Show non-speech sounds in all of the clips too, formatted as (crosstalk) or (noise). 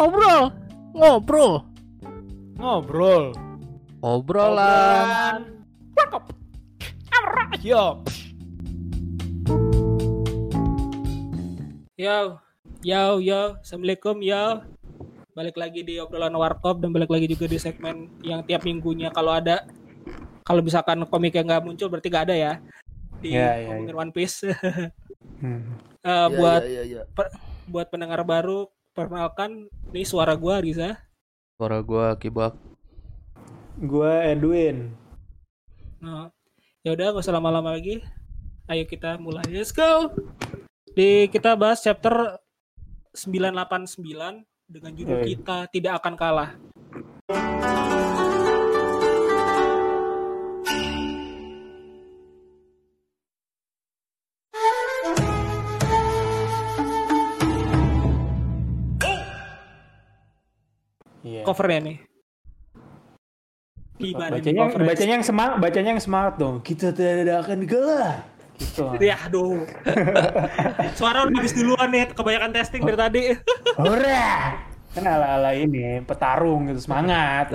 ngobrol, ngobrol, Ngobrol. obrolan. Yo. Yo, yo, yo, assalamualaikum yo. Balik lagi di obrolan warkop dan balik lagi juga di segmen yang tiap minggunya kalau ada. Kalau misalkan komik yang nggak muncul berarti nggak ada ya di Ya, ya, ngomongin One Piece. Hmm. Eh, buat ya, ya. buat pendengar baru, perkenalkan nih suara gua Riza. Suara gua kibak. Gua Edwin. Nah, ya udah nggak usah lama-lama lagi. Ayo kita mulai. Let's go. Di kita bahas chapter 989 dengan judul Yoi. kita tidak akan kalah. Covernya nih. Bacanya, covernya? bacanya yang semangat, bacanya yang semangat dong. Kita tidak akan kalah. Gitu. (laughs) Ya aduh. (laughs) Suara udah habis duluan nih, kebanyakan testing dari tadi. (laughs) Hore! Kan ala-ala ini petarung gitu semangat.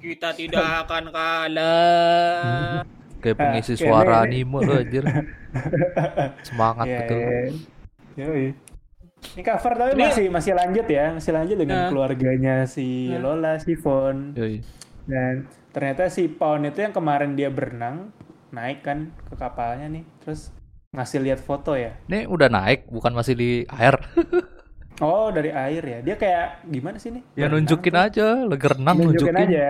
Kita tidak akan kalah. Kayak pengisi Ah, suara anime anjir. Semangat Iya, betul. iya. Yoi. Ini cover tapi Ini- masih masih lanjut ya, masih lanjut dengan Nah. keluarganya si Nah. Lola, si Fon. Yoi. Dan ternyata si Pawn itu yang kemarin dia berenang naik kan ke kapalnya nih, terus ngasih lihat foto ya. Ini udah naik, bukan masih di air. (laughs) Oh dari air ya. Dia kayak gimana sih nih? Ya Berenang nunjukin terus aja, lagi renang nunjukin, nunjukin. aja.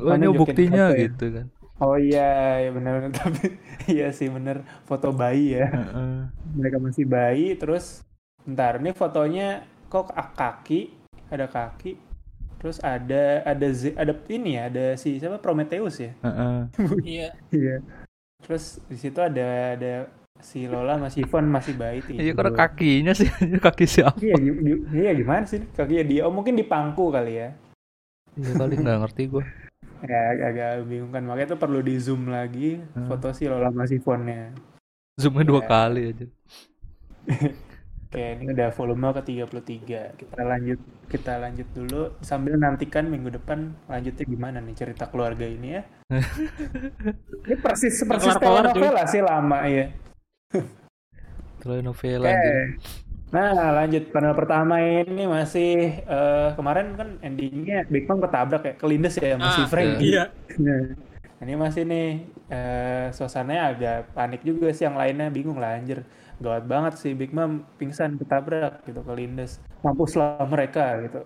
Oh, ini buktinya foto ya. gitu kan. Oh iya, ya benar (laughs) tapi iya sih bener foto bayi ya. Heeh. Mereka masih bayi terus bentar ini fotonya kok kaki, ada kaki. Terus ada ada Z, ada ini ya, ada si siapa Prometheus ya. Heeh. (laughs) Iya. Iya. Terus di situ ada ada si Lola masih Fon masih bayi tidur. Iya karena kakinya sih, (laughs) kaki siapa? Iya, iya gimana sih kakinya dia? Oh mungkin di pangku kali ya. Iya kali nggak ngerti gua. Ya agak, agak bingung kan makanya itu perlu di zoom lagi Hmm. foto si Lola masih fonnya. Zoomnya dua Ya. kali aja. (laughs) Oke, ini udah volume ke 33. Kita lanjut kita lanjut dulu sambil nantikan minggu depan lanjutnya gimana nih cerita keluarga ini ya. (laughs) ini persis persis telenovela sih lama ya. Telenovela anjir. Nah, lanjut panel pertama ini masih eh, kemarin kan endingnya Big Bang ketabrak ya, kelindes ya sama si Ah, Frank. Iya. Nah, ini masih nih eh suasananya agak panik juga sih yang lainnya bingung lah anjir. Gawat banget sih Big Mom pingsan ketabrak gitu kelindes. Mampuslah mereka gitu.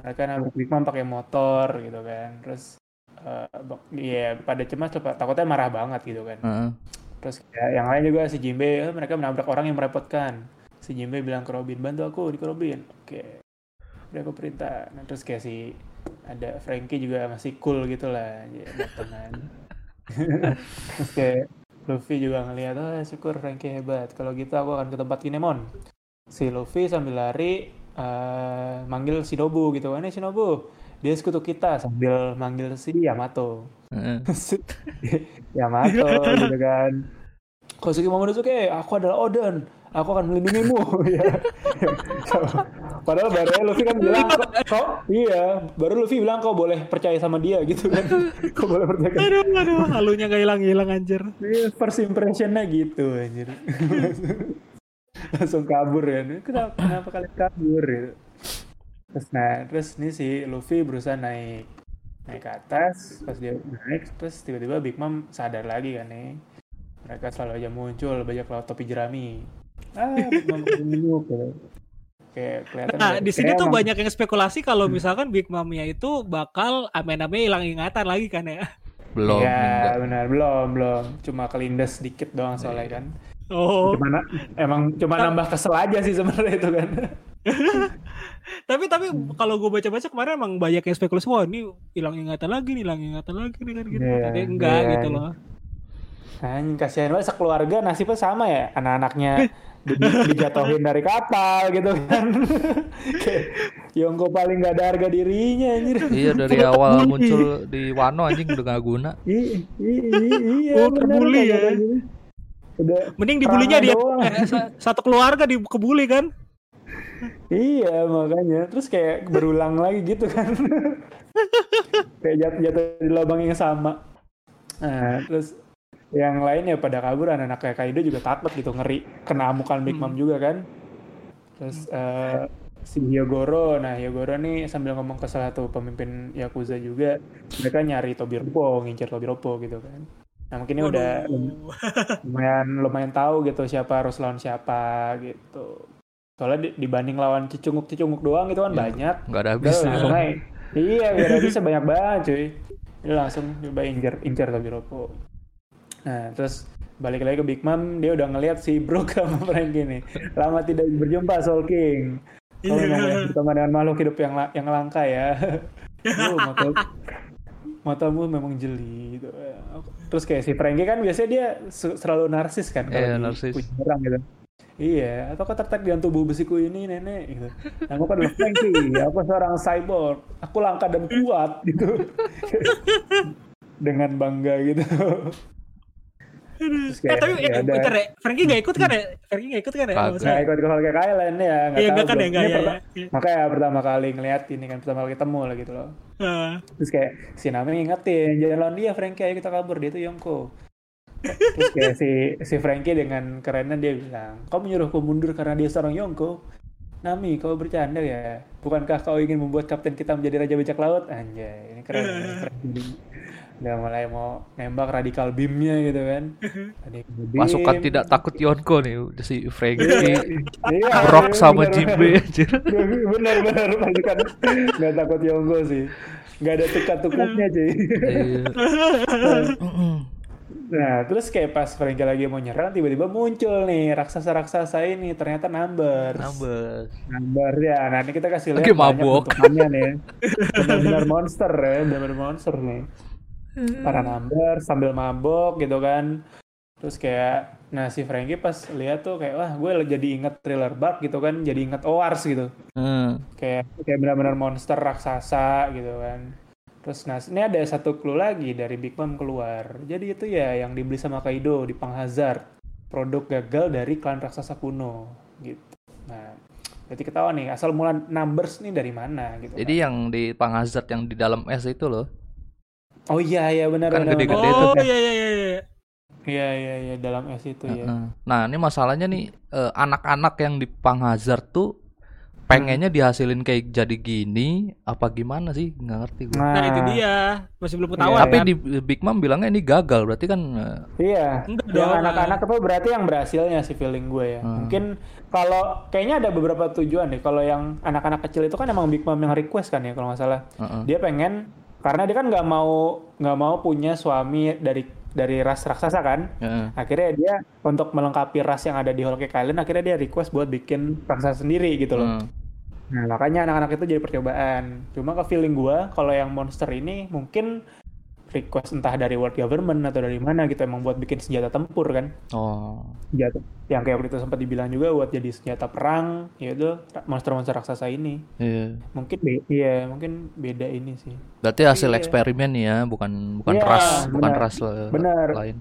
Mereka nabrak Big Mom pakai motor gitu kan. Terus bak- iya pada cemas coba takutnya marah banget gitu kan. Heeh. Terus ya, yang lain juga si Jimbe eh, mereka menabrak orang yang merepotkan. Si Jimbe bilang ke Robin, "Bantu aku di Robin." Oke. Udah aku perintah. Nah, terus kayak si ada Frankie juga masih cool gitu lah ya, (laughs) terus kayak Luffy juga ngeliat, oh syukur Frankie hebat. Kalau gitu aku akan ke tempat Kinemon. Si Luffy sambil lari eh, manggil Shinobu gitu kan, "Eh Shinobu, dia sekutu kita sambil manggil si Yamato. Heeh. (laughs) Yamato gitu kan. (laughs) Kosuke Momonosuke, aku adalah Odin. Aku akan melindungimu. (laughs) ya. Padahal baru Luffy kan bilang, kok, kok iya, baru Luffy bilang kau boleh percaya sama dia gitu kan. (laughs) kau boleh percaya. Aduh, aduh, halunya gak hilang-hilang anjir. Iya, First impressionnya gitu anjir. (laughs) Langsung kabur kan. Kenapa, kenapa kalian kabur gitu. Terus nah, terus nih si Luffy berusaha naik naik ke atas, pas dia naik terus tiba-tiba Big Mom sadar lagi kan nih. Mereka selalu aja muncul banyak laut topi jerami. Ah. Kayak kelihatan Nah, di sini tuh emang- banyak yang spekulasi kalau misalkan Big Mom-nya itu bakal ame-ame hilang ingatan lagi kan ya. Belum. Iya, enggak. benar, belum, belum. Cuma kelindes sedikit doang soalnya kan. Oh, Cuma na- emang cuma nambah kesel aja sih sebenarnya itu kan. tapi tapi kalau gue baca-baca kemarin emang banyak yang spekulasi wah ini hilang ingatan lagi nih, hilang ingatan lagi nih kan gitu. Iya, Tapi enggak iya. gitu loh. Kan kasihan banget sekeluarga nasibnya sama ya. Anak-anaknya di- dijatuhin dari kapal gitu kan. (laughs) Yongko paling gak ada harga dirinya anjir. Iya dari awal muncul di Wano anjing udah gak guna. I- i- i- iya, Oh, kagak ya. Udah Mending dibulinya dia doang. eh, sa- satu keluarga dikebuli kan. Iya makanya terus kayak berulang lagi gitu kan (laughs) kayak jatuh, jatuh di lubang yang sama nah terus yang lain ya pada kabur anak-anak kayak Kaido juga takut gitu ngeri. Kena amukan Big Mom juga kan. Terus eh, si Hyogoro. Nah Hyogoro nih sambil ngomong ke salah satu pemimpin Yakuza juga mereka nyari Tobiropo ngincer Tobiropo gitu kan. Nah mungkin ini udah (laughs) lumayan lumayan tahu gitu siapa harus lawan siapa gitu. Soalnya di- dibanding lawan cicunguk cicunguk doang itu kan Iya. banyak. Nggak ada habisnya. Langsung aja. iya biar bisa banyak banget cuy. Dia langsung coba incer incer Tobiropo nah terus balik lagi ke Big Mom dia udah ngeliat si Brook (laughs) sama Frankie nih lama tidak berjumpa Soul King kalau Iya. mau bertemu dengan makhluk hidup yang la- yang langka ya oh, mata matamu memang jeli gitu terus kayak si Frankie kan biasanya dia selalu narsis kan kalau Iya, di narsis. orang gitu Iya, atau kau tertarik dengan tubuh besiku ini nenek gitu. Nah, aku kan adalah Frankie, aku seorang cyborg, aku langka dan kuat gitu. (laughs) dengan bangga gitu. Terus Eh tapi ya eh, bentar ya, Frankie nggak ikut kan ya? Frankie nggak ikut kan ya? Nggak ikut ke Hulk Island ya, nggak Iya tahu kan ya Ini ya. perta- ya. Makanya pertama kali ngeliat ini kan, pertama kali ketemu lah gitu loh. Ah. Terus kayak si Nami ngingetin, jangan lawan dia Frankie, ayo kita kabur, dia tuh Yongko. Terus kayak si si Frankie dengan kerennya dia bilang, kau menyuruhku mundur karena dia seorang Yongko. Nami, kau bercanda ya? Bukankah kau ingin membuat kapten kita menjadi raja bajak laut? Anjay, ini keren. ini keren. Udah mulai mau nembak radikal beamnya gitu kan. (laughs) Radikal beam. tidak takut Yonko nih udah si Frankie Iya, Brock iya, sama bener, Jinbe anjir (laughs) bener bener pasukan nggak takut Yongko sih. Nggak ada tukat-tukatnya cuy. Iya. (laughs) Nah, terus kayak pas Frankie lagi mau nyerang, tiba-tiba muncul nih raksasa-raksasa ini. Ternyata Numbers. Numbers. Numbers ya. Nah, ini kita kasih lihat Lagi banyak mabok. bentukannya nih. Benar-benar monster ya, benar-benar monster nih. Para Numbers sambil mabok gitu kan. Terus kayak, nah si Frankie pas lihat tuh kayak, wah gue jadi inget thriller Bark gitu kan, jadi inget Owars gitu. Hmm. Kayak kayak benar-benar monster raksasa gitu kan. Terus nah ini ada satu clue lagi dari Big Mom keluar. Jadi itu ya yang dibeli sama Kaido di Panghazard. Produk gagal dari klan raksasa kuno gitu. Nah, berarti ketahuan nih asal mula numbers nih dari mana gitu. Jadi yang di Panghazard yang di dalam es itu loh. Kan. Oh iya iya benar Kan benar. gede-gede. Oh tuh. iya iya iya iya. Iya iya iya dalam es itu ya. Heeh. Nah ini masalahnya nih eh, anak-anak yang di Panghazard tuh pengennya dihasilin kayak jadi gini apa gimana sih nggak ngerti gue. Nah, itu dia. Masih belum ketahuan Tapi kan? di Big Mom bilangnya ini gagal berarti kan eh, Iya, Enggak yang dong, anak-anak itu berarti yang berhasilnya sih feeling gue ya. Hmm. Mungkin kalau kayaknya ada beberapa tujuan deh. Kalau yang anak-anak kecil itu kan emang Big Mom yang request kan ya kalau nggak salah. Heeh. Dia pengen karena dia kan nggak mau nggak mau punya suami dari dari ras raksasa kan. heeh. Akhirnya dia untuk melengkapi ras yang ada di Cake Island akhirnya dia request buat bikin raksasa sendiri gitu loh. Hmm. Nah, makanya anak-anak itu jadi percobaan. Cuma ke feeling gua kalau yang monster ini mungkin request entah dari world government atau dari mana gitu emang buat bikin senjata tempur kan. Oh. Senjata yang kayak waktu itu sempat dibilang juga buat jadi senjata perang, yaitu monster-monster raksasa ini. Iya. Mungkin be iya, mungkin beda ini sih. Berarti hasil Iya. eksperimen ya, bukan bukan Iya, ras, bukan benar. ras eh, Benar. lain.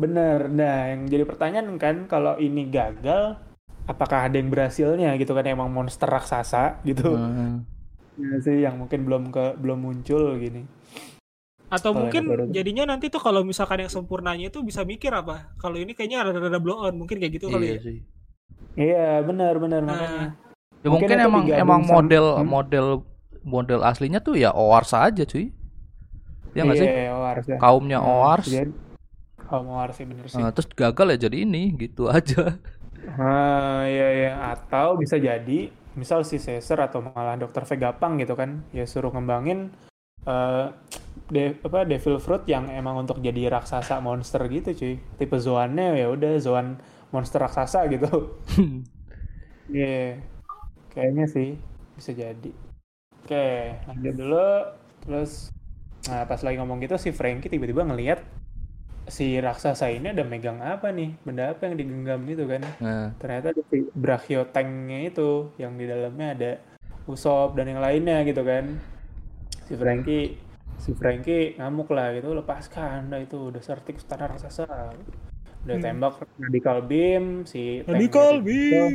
Bener. Nah, yang jadi pertanyaan kan kalau ini gagal apakah ada yang berhasilnya gitu kan emang monster raksasa gitu. Hmm. Ya sih yang mungkin belum ke belum muncul gini. Atau Kalau mungkin baru- jadinya nanti tuh kalau misalkan yang sempurnanya itu bisa mikir apa? Kalau ini kayaknya rada-rada blow on, mungkin kayak gitu kali Iya ya. sih. Iya, benar benar Nah, makanya. Ya Mungkin mungkin emang emang sama- model Hmm? model model aslinya tuh ya Owars aja cuy. Ya nggak sih? Iya, Owars ya. Kaumnya Nah, Owars. jadi- Kaum Owars sih bener sih. Nah, terus gagal ya jadi ini gitu aja. Ah, iya iya atau bisa jadi misal si Caesar atau malah Dr. Vegapunk gitu kan ya suruh ngembangin eh de- apa Devil Fruit yang emang untuk jadi raksasa monster gitu cuy. Tipe zoannya ya udah zoan monster raksasa gitu. (laughs) Iya. Kayaknya sih bisa jadi. Oke, lanjut dulu. Terus nah pas lagi ngomong gitu si Frankie tiba-tiba ngelihat si raksasa ini ada megang apa nih? Benda apa yang digenggam gitu kan? Nah, ternyata ada si brachiotanknya itu yang di dalamnya ada Usopp dan yang lainnya gitu kan si Frankie si Frankie ngamuk lah gitu lepaskan dah itu udah sertik standar raksasa udah Hmm. tembak radical beam si si- beam.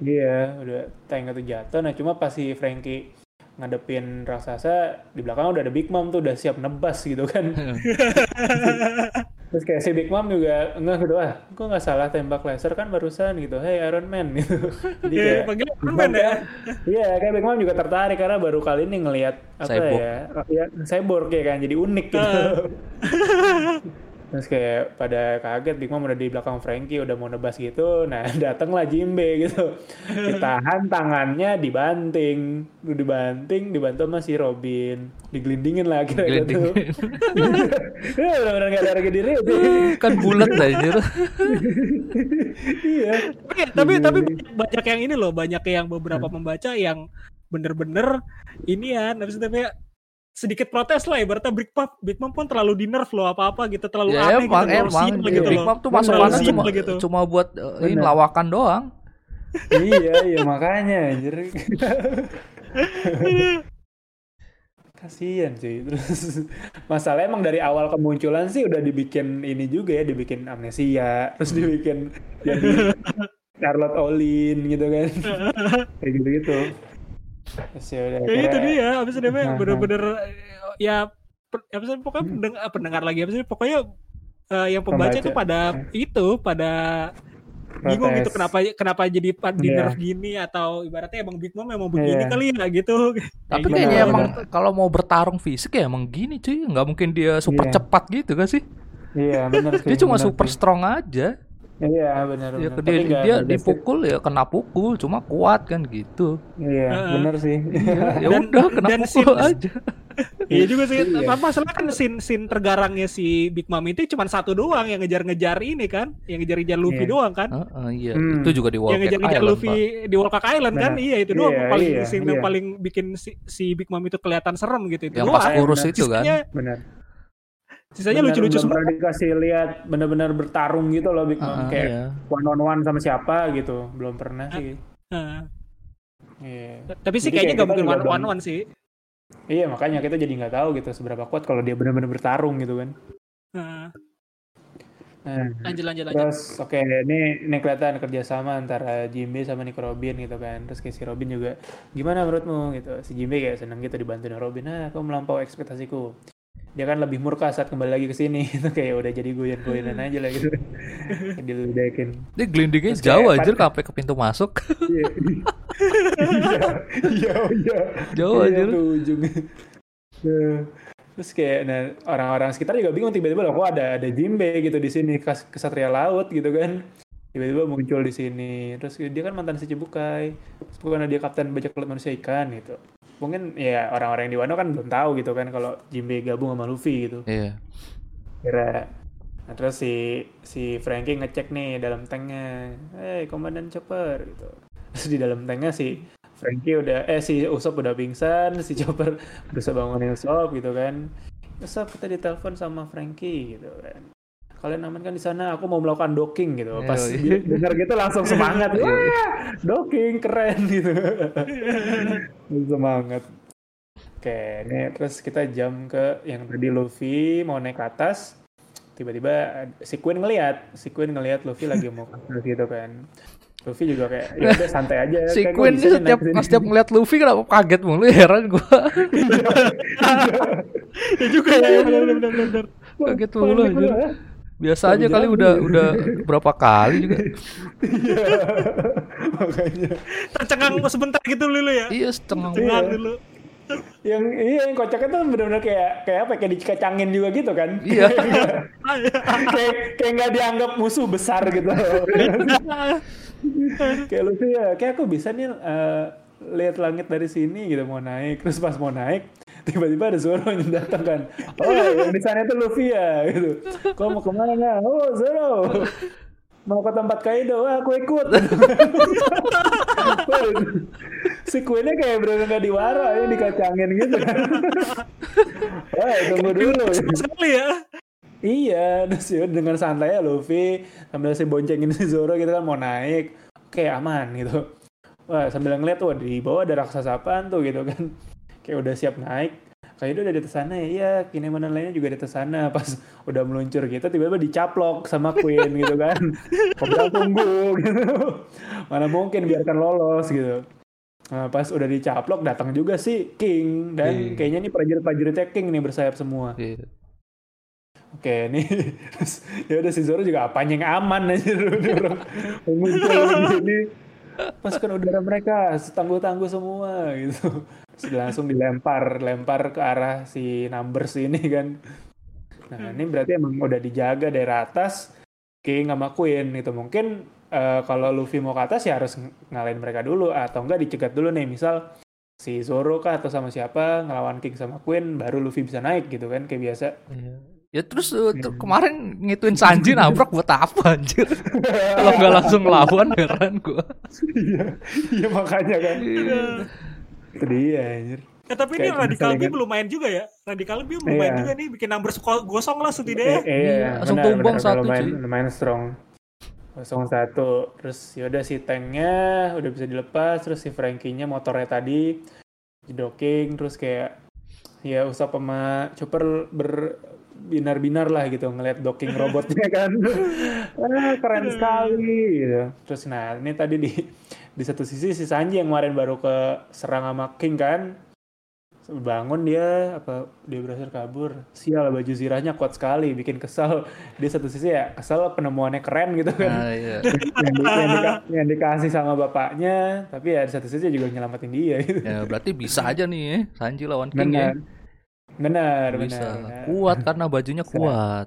Iya, udah tank itu jatuh. Nah, cuma pas si Frankie ngadepin raksasa di belakang udah ada Big Mom tuh udah siap nebas gitu kan. (laughs) (laughs) Terus kayak si Big Mom juga enggak gitu ah, kok nggak salah tembak laser kan barusan gitu. Hey Iron Man (laughs) gitu. Jadi Iya, kayak panggil Iron Man ya. kan- Iya, kayak Big Mom juga tertarik karena baru kali ini ngelihat apa Cyborg. ya? Ya cyborg ya kan jadi unik gitu. (laughs) Terus kayak pada kaget Big Mom udah di belakang Frankie udah mau nebas gitu. Nah, (laughs) datanglah Jimbe gitu. Ditahan tangannya dibanting, Udah dibanting, dibantu sama si Robin. Digelindingin lah kira gitu. (laughs) Ya benar-benar gak ada harga diri kan bulat anjir. Iya. Tapi tapi tapi banyak- banyak yang ini loh, banyak yang beberapa pembaca yang bener-bener ini ya, maksudnya sedikit protes lah ibaratnya Big Mom, Big Mom pun terlalu di nerf loh apa-apa gitu, terlalu ya aneh emang gitu, emang simple Big gitu loh. Mom tuh mana cuma gitu. cuma buat uh, ini lawakan doang. iya, iya makanya anjir. (laughs) Kasian sih. Terus masalah emang dari awal kemunculan sih udah dibikin ini juga ya, dibikin amnesia, terus dibikin jadi (laughs) Charlotte Olin gitu kan. (laughs) Kayak gitu-gitu. Terus ya udah, Ya itu akhirnya- dia, abis itu dia Nah, bener-bener ya apa sih pokoknya pendengar, pendengar lagi apa sih pokoknya eh, yang pembaca Pembaca. itu pada itu pada bingung gitu protes. kenapa kenapa jadi Iya. nerf gini atau ibaratnya emang Big Mom emang begini Iya. kali ya gitu. (laughs) Tapi Bener, kayaknya bener. emang kalau mau bertarung fisik ya emang gini cuy, nggak mungkin dia super Iya. cepat gitu kan sih? Iya, benar (laughs) sih. Dia cuma benar super sih. strong aja. Iya, benar Ya, benar. dia dia nggak dipukul ya kena pukul, cuma kuat kan gitu. Iya, Heeh. benar sih. Ya Dan- udah kena dan pukul scene- aja. Iya juga sih. Iya. Apa masalah kan scene scene tergarangnya si Big Mom itu cuma satu doang yang ngejar-ngejar ini kan, yang ngejar-ngejar Luffy Iya. doang kan. Heeh, iya, Hmm. itu juga di yang Walker ngejar-ngejar Luffy Pak. di Wolcak Island kan Benar. iya itu doang Iya, paling iya, scene yang iya. paling bikin si, si Big Mom itu kelihatan serem gitu itu Yang doang pas kurus Benar. itu kan. Benar. Sisanya lucu-lucu semua. pernah dikasih lihat benar-benar bertarung gitu loh Big Mom. Heeh, kayak iya. one on one sama siapa gitu. Belum pernah sih. Nah, iya. Tapi sih Jadi kayaknya kayak gak mungkin one, belum- one one sih. Iya makanya kita jadi nggak tahu gitu seberapa kuat kalau dia benar-benar bertarung gitu kan. Nah, nah, lanjut lanjut lanjut. terus oke ini ini kelihatan kerjasama antara Jimbe sama Nico Robin gitu kan. Terus kayak si Robin juga gimana menurutmu? Gitu. Si Jimbe kayak seneng gitu dibantu sama Robin ah kau melampaui ekspektasiku dia kan lebih murka saat kembali lagi ke sini (laughs) itu kayak udah jadi goyan-goyanan aja lah gitu diledekin Dia gelindingnya Terus jauh kayak aja pat- sampai ke pintu masuk. Iya. Iya, (laughs) iya. Jauh Iya, aja. sampai ujung. Terus kayak nah, orang-orang sekitar juga bingung tiba-tiba loh kok ada ada Jimbe gitu di sini kas- kesatria laut gitu kan. Tiba-tiba muncul di sini. Terus dia kan mantan si Cibukai. Terus bukan dia kapten bajak laut manusia ikan gitu. Mungkin ya orang-orang yang di Wano kan belum tahu gitu kan kalau Jimbe gabung sama Luffy gitu. Iya. kira nah, terus si si Frankie ngecek nih dalam tanknya hey komandan Chopper gitu. Terus di dalam tanknya si Frankie udah eh si Usopp udah pingsan si Chopper (laughs) berusaha bangunin Usopp gitu kan. Usopp kita ditelepon sama Frankie gitu kan kalian aman kan di sana aku mau melakukan docking gitu pas Iya, dengar gitu langsung semangat Iya. wah docking keren gitu semangat Oke, ini terus kita jam ke yang tadi Luffy mau naik ke atas. Tiba-tiba si Queen ngeliat, si Queen ngeliat Luffy lagi mau ke atas gitu kan. Luffy juga kayak ya udah santai aja. Si kayak gua Queen ini nih setiap naik sini." pas setiap ngeliat Luffy kenapa kaget mulu heran gua. ya juga ya ya, benar benar kaget mulu anjir. Biasa aja kali jalan udah ya. udah berapa kali juga. (laughs) Iya. Makanya tercengang sebentar gitu dulu ya Iya setengah Iya. Tercengang dulu yang iya yang kocaknya tuh benar-benar kayak kayak apa kayak dikacangin juga gitu kan. Iya. (laughs) kayak kayak nggak dianggap musuh besar gitu. (laughs) kayak Luffy ya, kayak aku bisa nih eh, lihat langit dari sini gitu mau naik. Terus pas mau naik, tiba-tiba ada Zoro yang datang kan. (laughs) Oh, yang di sana itu Luffy ya gitu. Kau mau ke mana? Oh, Zoro. Mau ke tempat Kaido, Wah, aku ikut. (laughs) si Queennya kayak bener nggak diwara ya dikacangin gitu kan. (laughs) Wah, tunggu dulu. sekali ya Iya, terus ya dengan santai ya Luffy sambil si boncengin si Zoro gitu kan mau naik, oke aman gitu. Wah sambil ngeliat wah di bawah ada raksasa apaan tuh gitu kan, kayak udah siap naik. Kaido udah di atas sana ya, iya Kinemon dan lainnya juga di atas sana. Pas udah meluncur gitu, tiba-tiba dicaplok sama Queen gitu kan. Kobra tunggu gitu. Mana mungkin biarkan lolos gitu. Nah, pas udah dicaplok datang juga sih King dan King. kayaknya nih prajurit-prajuritnya King nih bersayap semua. Iya. Oke, nih terus ya udah si Zoro juga apanya yang aman aja udah muncul begini. Pasukan udara mereka setangguh-tangguh semua gitu. Terus langsung dilempar, lempar ke arah si Numbers ini kan. Nah, ini berarti emang udah dijaga dari atas King sama Queen gitu. Mungkin eh, kalau Luffy mau ke atas ya harus ng- ngalahin mereka dulu atau enggak dicegat dulu nih. Misal si Zoro kah atau sama siapa ngelawan King sama Queen baru Luffy bisa naik gitu kan kayak biasa. Ya terus uh, tuh kemarin ngituin Sanji nabrak buat apa anjir? (laughs) Kalau nggak langsung lawan heran gua. iya, iya makanya kan. Iya. Itu dia anjir. Ya, tapi ini Kayak Radical misalnya B belum main juga ya. Radical B belum main Iya. juga nih. Bikin numbers ko- gosong lah setidaknya. Eh, eh, Iya, langsung tumbang satu, lumayan, cuy. lumayan strong. Kosong satu. Terus yaudah si tanknya udah bisa dilepas. Terus si Frankie-nya motornya tadi jedoking. Terus kayak ya Usap sama Chopper berbinar-binar lah gitu ngeliat docking (laughs) robotnya kan. ah, keren sekali gitu. Terus nah ini tadi di di satu sisi si Sanji yang kemarin baru ke serang sama King kan bangun dia apa dia berhasil kabur sial baju zirahnya kuat sekali bikin kesal dia satu sisi ya kesal penemuannya keren gitu kan Nah, iya. (laughs) yang, di- yang dika- yang dikasih sama bapaknya tapi ya di satu sisi juga nyelamatin dia gitu Ya berarti bisa aja nih ya Sanji lawan King ya. Benar benar Bisa. benar, benar. Kuat karena bajunya kuat.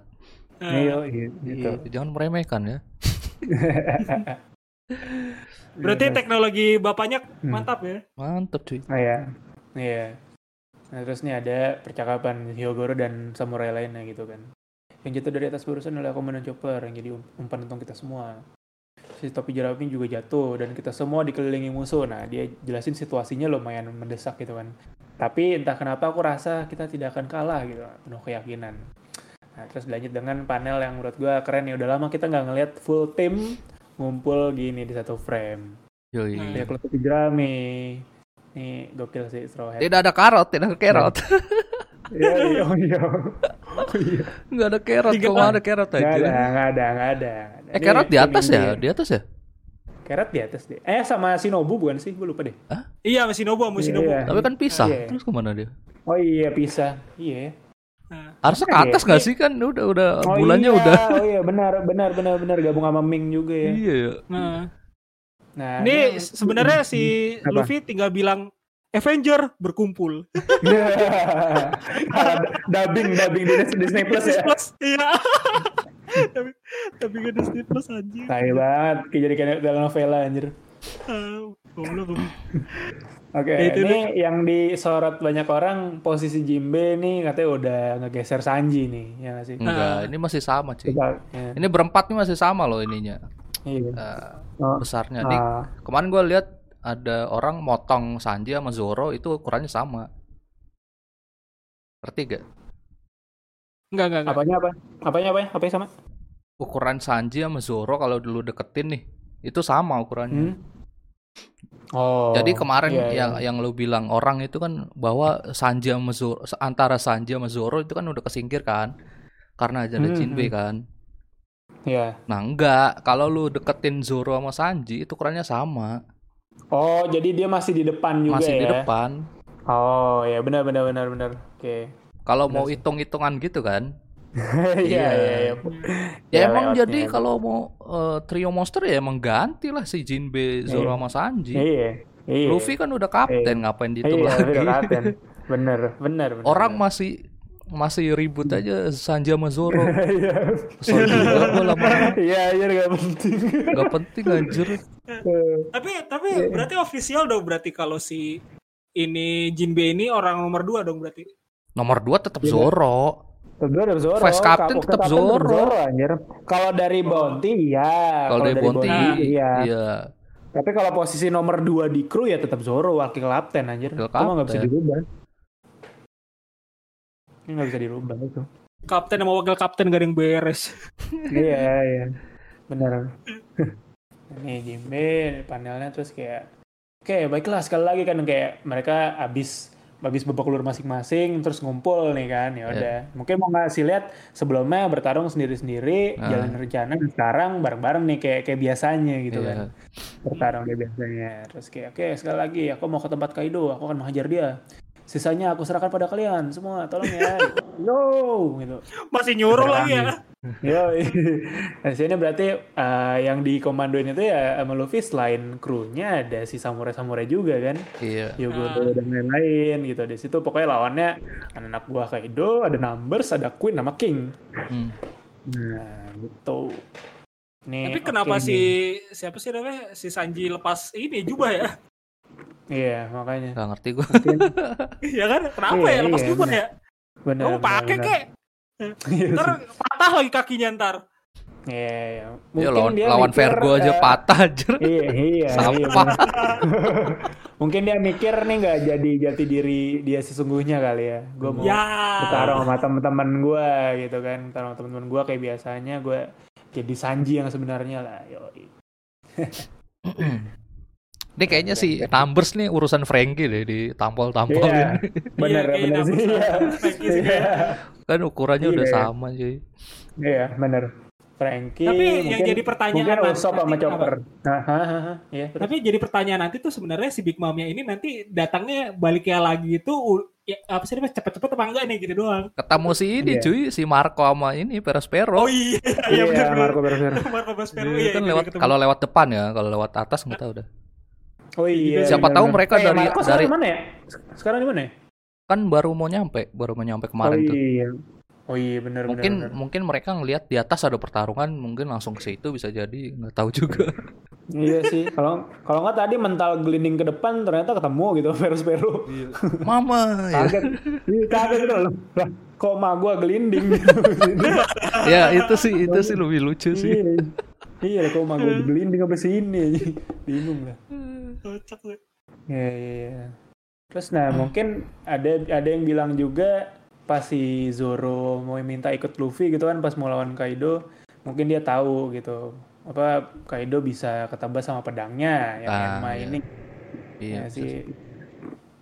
Nah, Iya, iya, gitu. Iya, jangan meremehkan ya. (laughs) berarti Iya. teknologi bapaknya Hmm. mantap ya. Mantep cuy. Oh iya. Iya. Nah, terus nih ada percakapan Hyogoro dan samurai lainnya gitu kan. Yang jatuh dari atas barusan adalah Komandan Chopper yang jadi um- umpan untung kita semua. Si topi jeraping juga jatuh dan kita semua dikelilingi musuh. Nah, dia jelasin situasinya lumayan mendesak gitu kan. Tapi entah kenapa aku rasa kita tidak akan kalah gitu, penuh keyakinan. Nah, terus lanjut dengan panel yang menurut gua keren ya. Udah lama kita nggak ngeliat full tim ngumpul gini di satu frame. Yoi. Hmm. Ya kalau topi jerami. Nih gokil sih Straw Hat. Tidak ada karot, tidak ada carrot. (laughs) Iya, (laughs) iya, oh iya. (laughs) Oh iya. Enggak ada Tiga kok nggak ada Nggak aja. ada, nggak ada, nggak ada. nggak ada. Eh Ini carrot di atas ya? Di atas ya? Carrot di atas deh. Eh sama Shinobu bukan sih? Gue lupa deh. Iya, masih Nobu, masih Iya, Nobu. iya. Tapi kan pisah. Iya. Terus ke mana dia? Oh iya pisah. Iya. Nah, Harusnya ke Iya. atas nggak sih kan? Udah udah Oh bulannya iya, udah. Oh iya benar benar benar benar gabung sama Ming juga ya. Iya ya. nah. Nah, Ini sebenarnya si Apa? Luffy tinggal bilang Avenger berkumpul. dubbing dubbing di Disney Plus ya. Plus, iya. tapi tapi gak Disney Plus anjing. Tai banget, kayak jadi kayak telenovela anjir. Ah, goblok. Oke, Ya, itu ini yang disorot banyak orang posisi Jimbe nih katanya udah ngegeser Sanji nih, ya nggak sih? Enggak, Nah. ini masih sama cuy. Coba, ya. Ini berempat nih masih sama loh ininya. Iya. Eh, Oh, besarnya. Di, ah. kemarin gue lihat ada orang motong Sanji sama Zoro itu ukurannya sama. Ngerti gak? Enggak, enggak, enggak. Apanya apa? Apanya apa? Apa yang sama? Ukuran Sanji sama Zoro kalau dulu deketin nih, itu sama ukurannya. Hmm? Oh. Jadi kemarin iya, iya. yang yang lu bilang orang itu kan bahwa Sanji sama Zoro antara Sanji sama Zoro itu kan udah kesingkir kan karena ada Hmm, Jinbe hmm. kan. Iya. Nah enggak, kalau lu deketin Zoro sama Sanji itu ukurannya sama, Oh, jadi dia masih di depan juga masih ya? di depan. Oh, ya benar benar benar benar. Oke. Kalau Benar mau hitung-hitungan gitu kan. (laughs) Iya, Iya. iya, iya. Ya, Ya, emang jadi kalau mau eh, trio monster ya emang ganti lah si Jinbe, Zoro Iya. sama Sanji. Iya. Iya. Luffy kan udah kapten, Iya. ngapain dihitung iya, lagi? udah kapten. Bener, bener, bener. Orang bener. masih masih ribut aja Sanji sama Zoro. (laughs) Iya. Kesel juga gue lama Iya, iya gak penting. Gak penting anjir. Tapi tapi berarti official dong berarti kalau si ini Jinbe ini orang nomor 2 dong berarti. Nomor 2 tetap Iya. Zoro. Tetap Zoro. Vice captain tetap Zoro. anjir. Kalau dari Bounty iya. Kalau dari Bonti, iya. iya. Tapi kalau posisi nomor 2 di kru ya tetap Zoro wakil kapten anjir. Mah nggak bisa dirubah. Ini nggak bisa dirubah itu. Kapten sama wakil kapten gak ada yang beres. (laughs) iya, iya. Benar. (laughs) Nih Jimbe panelnya terus kayak Oke, baiklah sekali lagi kan kayak mereka abis habis babak belur masing-masing terus ngumpul nih kan ya udah mungkin mau ngasih lihat sebelumnya bertarung sendiri-sendiri Ah. jalan rencana sekarang bareng-bareng nih kayak kayak biasanya gitu Iya. kan bertarung kayak biasanya terus kayak oke sekali lagi aku mau ke tempat Kaido aku akan menghajar dia sisanya aku serahkan pada kalian semua tolong ya (laughs) yo gitu Masih nyuruh lagi ya. Yo, (laughs) nah, di sini berarti eh, yang dikomandoin itu ya sama Luffy selain krunya ada si samurai-samurai juga kan, Iya. Yogoro dan lain-lain gitu. Di situ pokoknya lawannya anak buah Kaido, ada Numbers, ada Queen, sama King. Hmm. Nah, gitu. Nih, Tapi kenapa oke si nih. siapa sih namanya si Sanji lepas ini jubah ya? Iya, makanya. Gak ngerti gue. (laughs) Iya kan? Kenapa Iya, ya lepas iya, jubah benar. ya? bener, Kamu pakai kek. Iya Ntar patah lagi kakinya ntar. Iya, iya. Ya Mungkin lawan dia lawan mikir, Vergo aja eh, patah aja. Iya, iya, iya. Sampah. bener. (laughs) Mungkin dia mikir nih nggak jadi jati diri dia sesungguhnya kali ya. Gue mau Ya. bertarung sama teman-teman gue gitu kan, bertarung sama teman-teman gue kayak biasanya gue jadi Sanji yang sebenarnya lah. Yoi. (laughs) Ini kayaknya si numbers nih urusan Frankie deh ditampol-tampol (laughs) Iya, bener, Iya, bener kayaknya sih. Numbers Iya. (laughs) sih, Iya, Kan ukurannya udah Iya. sama cuy. Iya, bener. Frankie, Tapi yang mungkin, jadi pertanyaan mungkin nanti- Usopp sama Chopper. Ha, ha, ha. Terus. Tapi jadi pertanyaan nanti tuh sebenarnya si Big Mom-nya ini nanti datangnya baliknya lagi itu u- ya, apa sih namanya cepet-cepet apa enggak nih gitu doang. Ketemu si ini Iya. cuy, si Marco sama ini Perospero. Oh iya, iya Iya. Marco Berser. Marco Prospero Iya, kan itu lewat kalau lewat depan ya, kalau lewat atas nggak tahu dah. Oh iya. Siapa tahu bener-bener. mereka Eh, dari- Marco dari- mana ya? Sekarang di mana ya? Kan baru mau nyampe, baru mau nyampe kemarin oh tuh. iya. Oh iya benar Mungkin benar. mungkin mereka ngelihat di atas ada pertarungan, mungkin langsung ke situ bisa jadi, nggak tahu juga. (laughs) Iya sih. Kalau kalau nggak tadi mental gelinding ke depan ternyata ketemu gitu (laughs) Peru-Peru. Mama ya. Kaget. Iya kaget gitu loh. Lah, kok ma gua gelinding gitu. (laughs) ya itu sih itu sih lebih lucu sih. Iya. Iya, kok ma gua gelinding sampai sini. Bingung lah. Kocak lu. Iya, iya, iya. Terus nah mungkin ada ada yang bilang juga pas si Zoro mau minta ikut Luffy gitu kan pas mau lawan Kaido, mungkin dia tahu gitu apa Kaido bisa ketebas sama pedangnya yang Ah, Enma iya. ini. Iya. ya sih.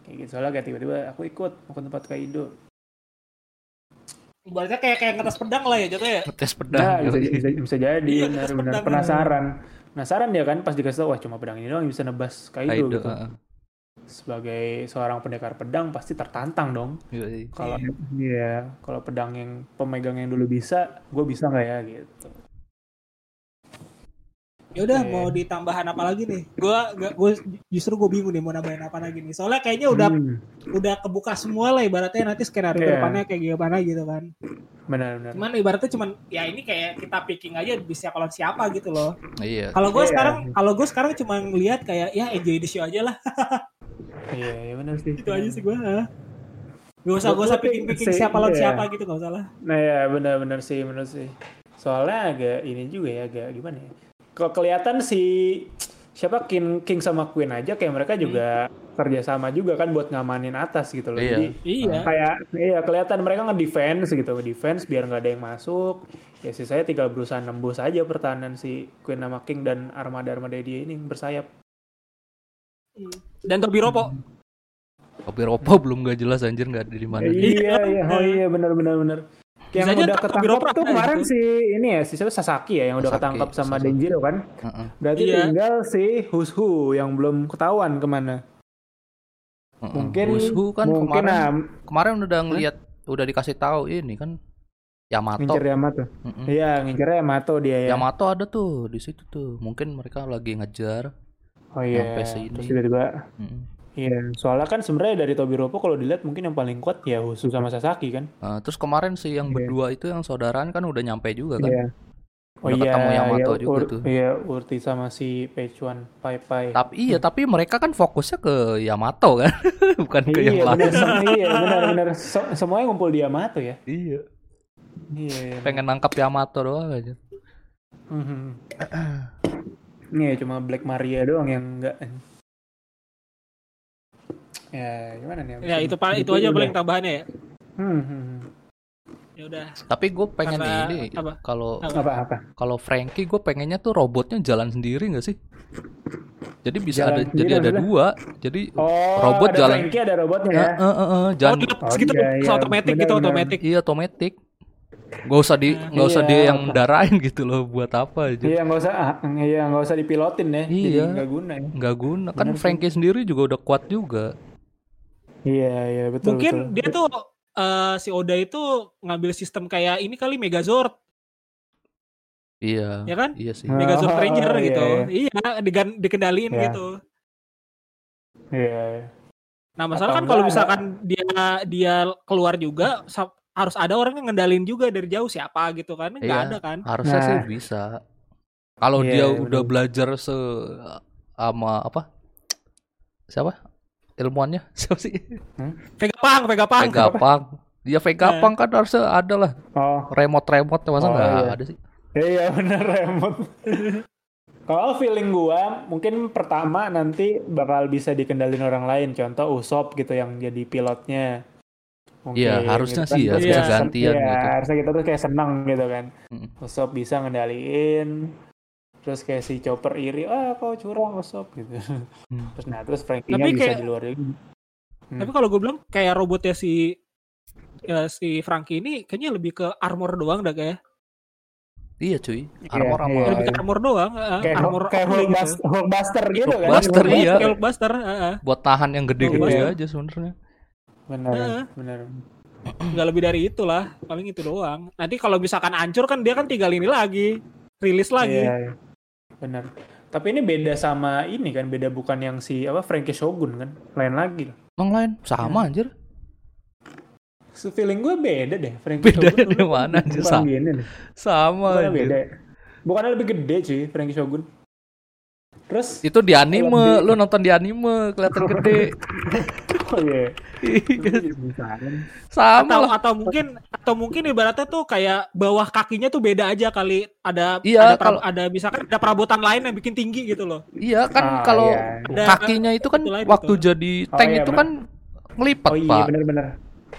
Kayak gitu soalnya kayak tiba-tiba aku ikut mau ke tempat Kaido. Ibaratnya kayak kayak ngetes pedang lah ya jatuhnya ya. Ngetes pedang. Nah, bisa, yoi. bisa, bisa jadi Iya, benar ngetes benar pedang. Penasaran. Dia kan pas dikasih tahu wah cuma pedang ini doang yang bisa nebas Kaido, Kaido, gitu. heeh. Sebagai seorang pendekar pedang pasti tertantang dong. Kalau iya kalau pedang yang pemegang yang dulu bisa gue bisa nggak ya gitu Ya udah mau ditambahan apa lagi nih? Gua gua, gua justru gue bingung nih mau nambahin apa lagi nih. Soalnya kayaknya udah Hmm, udah kebuka semua lah ibaratnya nanti skenario Iya. ke depannya kayak gimana gitu kan. benar benar Cuman ibaratnya cuman ya ini kayak kita picking aja bisa kalau siapa gitu loh. Iya. Kalau gue Iya. sekarang kalau gue sekarang cuma ngelihat kayak ya enjoy the show aja lah. (laughs) iya iya benar sih Itu aja sih gue. Gak usah gak usah Tapi picking picking si- siapa lawan iya. siapa gitu gak usah lah. nah ya benar benar sih benar sih soalnya agak ini juga ya agak gimana ya kalau kelihatan si siapa King King sama Queen aja kayak mereka juga kerjasama juga kan buat ngamanin atas gitu loh Iya. jadi Iya. kayak iya kelihatan mereka nge-defense gitu nge-defense biar nggak ada yang masuk ya sih saya tinggal berusaha nembus aja pertahanan si Queen sama King dan armada-armada dia ini bersayap Dan Tobi Ropo. Kopi Ropo (laughs) belum gak jelas anjir nggak ada di mana. iya iya oh iya benar benar benar yang aja udah ketangkap Tobiropo tuh kemarin itu. si ini ya si siapa Sasaki ya yang udah Sasaki, ketangkap sama Sasaki. Denjiro kan Heeh. berarti Iya. tinggal si Hushu yang belum ketahuan ke mana Heeh. mungkin Wushu kan mungkin kemarin nah, kemarin udah ngelihat udah dikasih tahu ini kan Yamato. ngincer Yamato Heeh. iya ngincer Yamato dia ya Yamato ada tuh di situ tuh. Mungkin mereka lagi ngejar. oh iya sampai sini. terus tiba-tiba Heeh. Iya soalnya kan sebenarnya dari Tobiropo kalau dilihat mungkin yang paling kuat ya Hushu sama Sasaki kan Nah, terus kemarin sih yang Iya. berdua itu yang saudaraan kan udah nyampe juga kan. Iya. Oh Udah iya, ketemu Yamato iya, juga Ur- tuh. Iya, Urti sama si Pechuan, Pai Pai. Tapi iya, tapi mereka kan fokusnya ke Yamato kan, (laughs) bukan ke yang iya, lain. iya, benar, benar. Se- semuanya ngumpul di Yamato ya. Iya. Iya. iya. Pengen nangkap Yamato doang aja. Mhm. (clears throat) Iya, cuma Black Maria doang yang enggak. Ya, gimana nih? Ya itu pa- itu aja paling tambahannya ya. Hmm, hmm, hmm. Ya udah. Tapi gue pengen Karena ini apa? kalau Apa? Apa apa? kalau Frankie gue pengennya tuh robotnya jalan sendiri nggak sih? Jadi bisa Jalan ada sendiri jadi ada dua. Jadi Oh, robot ada jalan. Frankie, ada robotnya ya. eh, eh, eh, Oh, jalan dilepas Oh, gitu iya, iya, otomatis gitu otomatis. iya otomatis. Gak usah di nggak usah Iya, dia yang apa- mendarain gitu loh buat apa aja. Iya nggak usah, ah, iya nggak usah dipilotin ya. Jadi Iya. nggak guna ya. Nggak guna. Kan. Frankie sendiri juga udah kuat juga. Iya iya betul. Mungkin betul. dia tuh eh, si Oda itu ngambil sistem kayak ini kali Megazord, Iya. ya kan? Iya sih. Megazord Ranger iya, gitu. iya. Iya, digan- dikendaliin Iya. gitu. Iya. iya. Nah, masalah Atau kan kalau misalkan dia dia keluar juga sa- harus ada orang yang ngendalin juga dari jauh siapa gitu kan? Enggak Iya. ada kan? Harusnya Nah. sih bisa. Kalau Iya, dia iya, udah bener. belajar se sama apa? Siapa? Ilmuannya (laughs) siapa sih? Vegapunk, Vegapunk. Vegapunk. Dia Vegapunk kan harusnya ada lah Oh remote-remote masa Oh, nggak iya. ada sih? iya bener remote. (laughs) Kalau feeling gua mungkin pertama nanti bakal bisa dikendalin orang lain. Contoh Usop gitu yang jadi pilotnya. Iya, harusnya gitu sih ya, bisa kayak sen- gantian iya, gitu. harusnya kita tuh kayak senang gitu kan. Mm. Usop bisa ngendaliin. Terus kayak si Chopper iri, ah kau curang Usop gitu. Hmm. Terus nah terus Frankie-nya Tapi bisa kayak- di luar juga. Hmm. Tapi kalau gue bilang kayak robotnya si ya, si Frankie ini kayaknya lebih ke armor doang dah kayak. Iya cuy, Iya, armor iya. lebih ke armor doang, Kayak armor kayak only gitu. Hulkbuster, Hulkbuster gitu kan. Hulkbuster, Hulkbuster. iya. Kayak Hulkbuster, eh, eh. buat tahan yang gede-gede Iya. aja sebenarnya. Benar, Heeh. benar. nggak lebih dari itulah, paling itu doang. Nanti kalau misalkan hancur kan dia kan tinggal ini lagi, rilis lagi. Iya, iya. Benar. Tapi ini beda sama ini kan, beda bukan yang si apa Frankie Shogun kan, lain lagi. Yang lain sama anjir. So, feeling gue beda deh, Frankie Bedanya Shogun. di mana anjir sama? Sama anjir. beda. ya? Bukannya lebih gede cuy, Frankie Shogun. Terus, Itu di anime, Lebih- lu nonton di anime kelihatan gede. (laughs) oh iya. Iya, Misalnya. sama Atau lah. atau mungkin atau mungkin ibaratnya tuh kayak bawah kakinya tuh beda aja kali. Ada Iya, ada, pra- kalau- ada misalkan ada perabotan lain yang bikin tinggi gitu loh. Iya kan Ah, kalau iya. Kakinya itu kan itu waktu gitu. jadi Oh, tank iya, itu bener. kan ngelipat Oh iya, pak. benar-benar.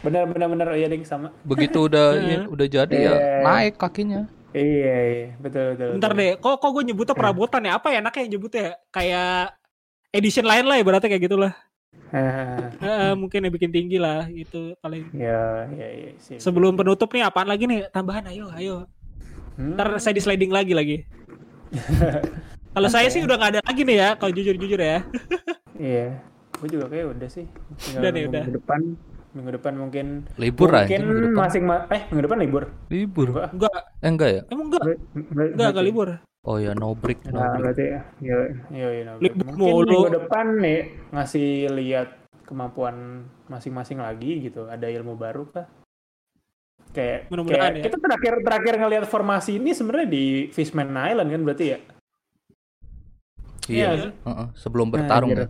Benar-benar benar iya ding sama. Begitu udah (laughs) Iya. ya, udah jadi ya Iya. naik kakinya. Iya, iya, betul betul. Bentar betul. deh, kok kok gue nyebutnya perabotan ya? Apa ya enaknya yang nyebutnya? Kayak edition lain lah ibaratnya kayak gitulah. Ah, Eh, mungkin yang bikin tinggi lah itu paling. ya, ya, ya. sip. Sebelum penutup nih apaan lagi nih? Tambahan ayo, ayo. Hmm. Ntar saya di sliding lagi lagi. (laughs) Kalau saya sih udah nggak ada lagi nih ya, kalau jujur-jujur ya. Iya, gue juga kayak udah sih. Tinggal Udah nih, udah. depan, minggu depan mungkin Libur aja mungkin minggu depan. masing ma- eh minggu depan libur. Libur. Enggak. Enggak, Eh enggak ya? emang enggak, Ber- ber- enggak, enggak libur. Oh ya no break, no Nah, break. berarti ya, ya, ya, ya, no, Libur mungkin mulu. minggu depan nih ngasih lihat kemampuan masing-masing lagi gitu. Ada ilmu baru kah? Kayak, Mudah-mudahan kayak ya. kita terakhir terakhir ngelihat formasi ini sebenarnya di Fishman Island kan berarti ya? Iya. Iya. Heeh, sebelum bertarung Anjir. ya.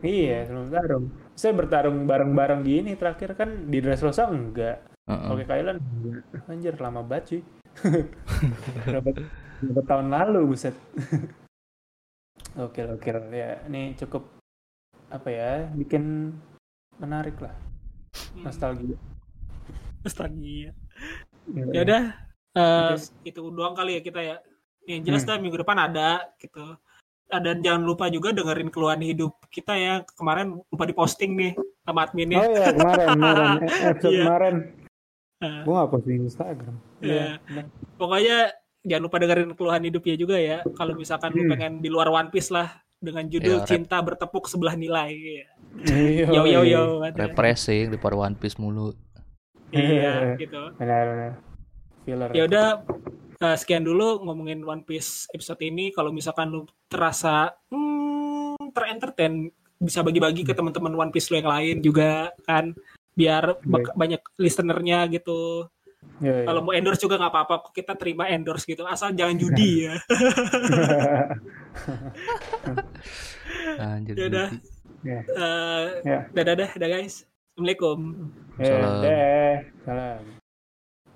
Iya, sebelum bertarung. Saya bertarung bareng-bareng gini terakhir kan di Dressrosa enggak. Heeh. Oke Kailan. Anjir lama banget cuy. (laughs) berapa, berapa tahun lalu buset. Oke oke ya ini cukup apa ya bikin menarik lah nostalgia. Nostalgia. Iya. Ya udah, eh, Oke. itu doang kali ya kita ya. Yang jelas Hmm. dah minggu depan ada gitu. Ah, Dan jangan lupa juga dengerin keluhan hidup kita ya. Kemarin lupa diposting nih sama Oh adminnya. iya kemarin (laughs) kemarin Eh, episode Iya. kemarin Eh, gua nggak posting di Instagram. Iya. Iya. benar. Pokoknya jangan lupa dengerin keluhan hidupnya juga ya. Kalau misalkan lu Hmm. pengen di luar One Piece lah dengan judul Iya, rep- Cinta Bertepuk Sebelah Nilai. Iya. Iya, Yo yo iya. yo. ada. Refreshing di One Piece mulu. Iya, (laughs) gitu. Benar benar. Filler. Ya udah eh, sekian dulu ngomongin One Piece episode ini. Kalau misalkan lu terasa hmm, terentertain bisa bagi-bagi ke teman-teman One Piece lu yang lain juga kan biar bak- banyak listenernya gitu. Iya, iya. Kalau mau endorse juga nggak apa-apa, kok kita terima endorse gitu. Asal jangan judi (laughs) ya. (laughs) Anjir. Ya. Ya. Eh, Ya. dadah dah, dah guys. Assalamualaikum. Ya, Salam. deh. Salam.